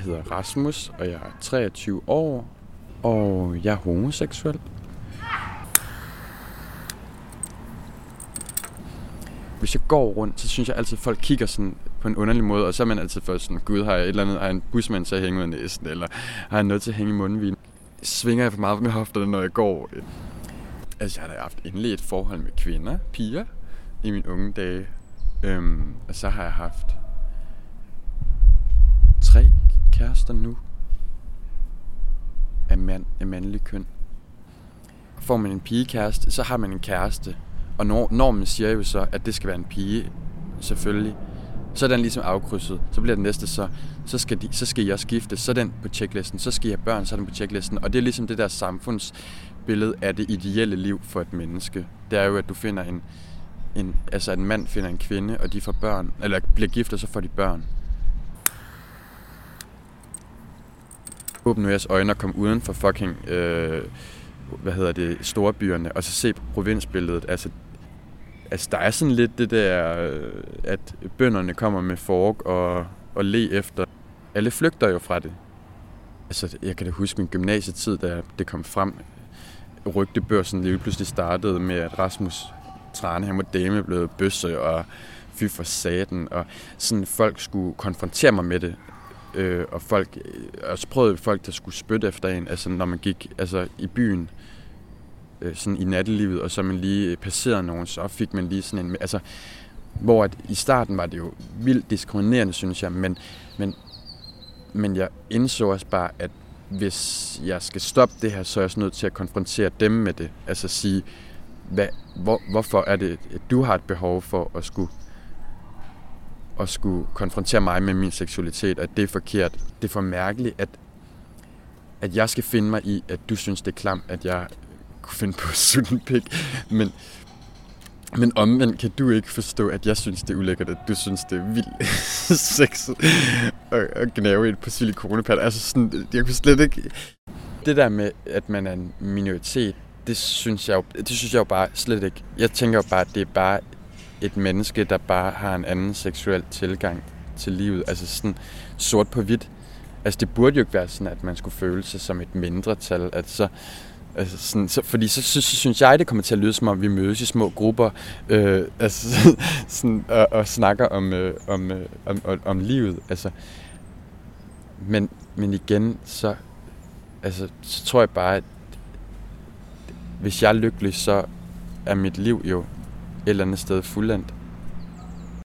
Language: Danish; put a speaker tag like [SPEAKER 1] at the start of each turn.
[SPEAKER 1] hedder Rasmus, og jeg er 23 år, og jeg er homoseksuel. Hvis jeg går rundt, så synes jeg altid, at folk kigger sådan på en underlig måde, og så er man altid først sådan, gud, har jeg et eller andet, har jeg en busmand til at hænge ud af næsen, eller har jeg noget til at hænge i mundvin? Svinger jeg for meget med hofterne, når jeg går? Altså, jeg har da haft endelig et forhold med kvinder, piger, i mine unge dage. Øhm, og så har jeg haft kærester nu af, mand, af mandlig køn. Får man en pigekæreste, så har man en kæreste. Og når, normen siger jo så, at det skal være en pige, selvfølgelig. Så er den ligesom afkrydset. Så bliver den næste så, så skal, de, så skal I også gifte, så er den på checklisten, så skal I have børn, så er den på checklisten. Og det er ligesom det der samfundsbillede af det ideelle liv for et menneske. Det er jo, at du finder en, en altså en mand finder en kvinde, og de får børn, eller bliver gift, og så får de børn. Åbne jeres øjne og komme uden for fucking, øh, hvad hedder det, storbyerne, og så se på provinsbilledet. Altså, altså der er sådan lidt det der, øh, at bønderne kommer med fork og, og le efter. Alle flygter jo fra det. Altså, jeg kan da huske min gymnasietid, da det kom frem. Rygtebørsen lige pludselig startede med, at Rasmus Trane, han var dame blevet bøsse, og fy for saten, og sådan folk skulle konfrontere mig med det. Øh, og folk, øh, og så prøvede folk, der skulle spytte efter en, altså når man gik altså, i byen, øh, sådan i nattelivet, og så man lige øh, passerede nogen, så fik man lige sådan en... Altså, hvor at i starten var det jo vildt diskriminerende, synes jeg, men, men, men jeg indså også bare, at hvis jeg skal stoppe det her, så er jeg også nødt til at konfrontere dem med det. Altså sige, hvad, hvor, hvorfor er det, at du har et behov for at skulle, at skulle konfrontere mig med min seksualitet, at det er forkert. Det er for mærkeligt, at, at jeg skal finde mig i, at du synes, det er klamt, at jeg kunne finde på at en pik. Men, men omvendt kan du ikke forstå, at jeg synes, det er ulækkert, at du synes, det er vildt sexet at, at gnave et på silikonepatter. Altså sådan, jeg kunne slet ikke... Det der med, at man er en minoritet, det synes jeg jo, det synes jeg jo bare slet ikke. Jeg tænker jo bare, at det er bare et menneske, der bare har en anden seksuel tilgang til livet. Altså sådan sort på hvidt. Altså det burde jo ikke være sådan, at man skulle føle sig som et mindretal. At så, Altså sådan, så, fordi så, så, så synes jeg, det kommer til at lyde som om, vi mødes i små grupper øh, altså, sådan, og, og snakker om, øh, om, øh, om, om, om livet. Altså, men, men igen, så, altså, så tror jeg bare, at hvis jeg er lykkelig, så er mit liv jo et eller andet sted fuldendt.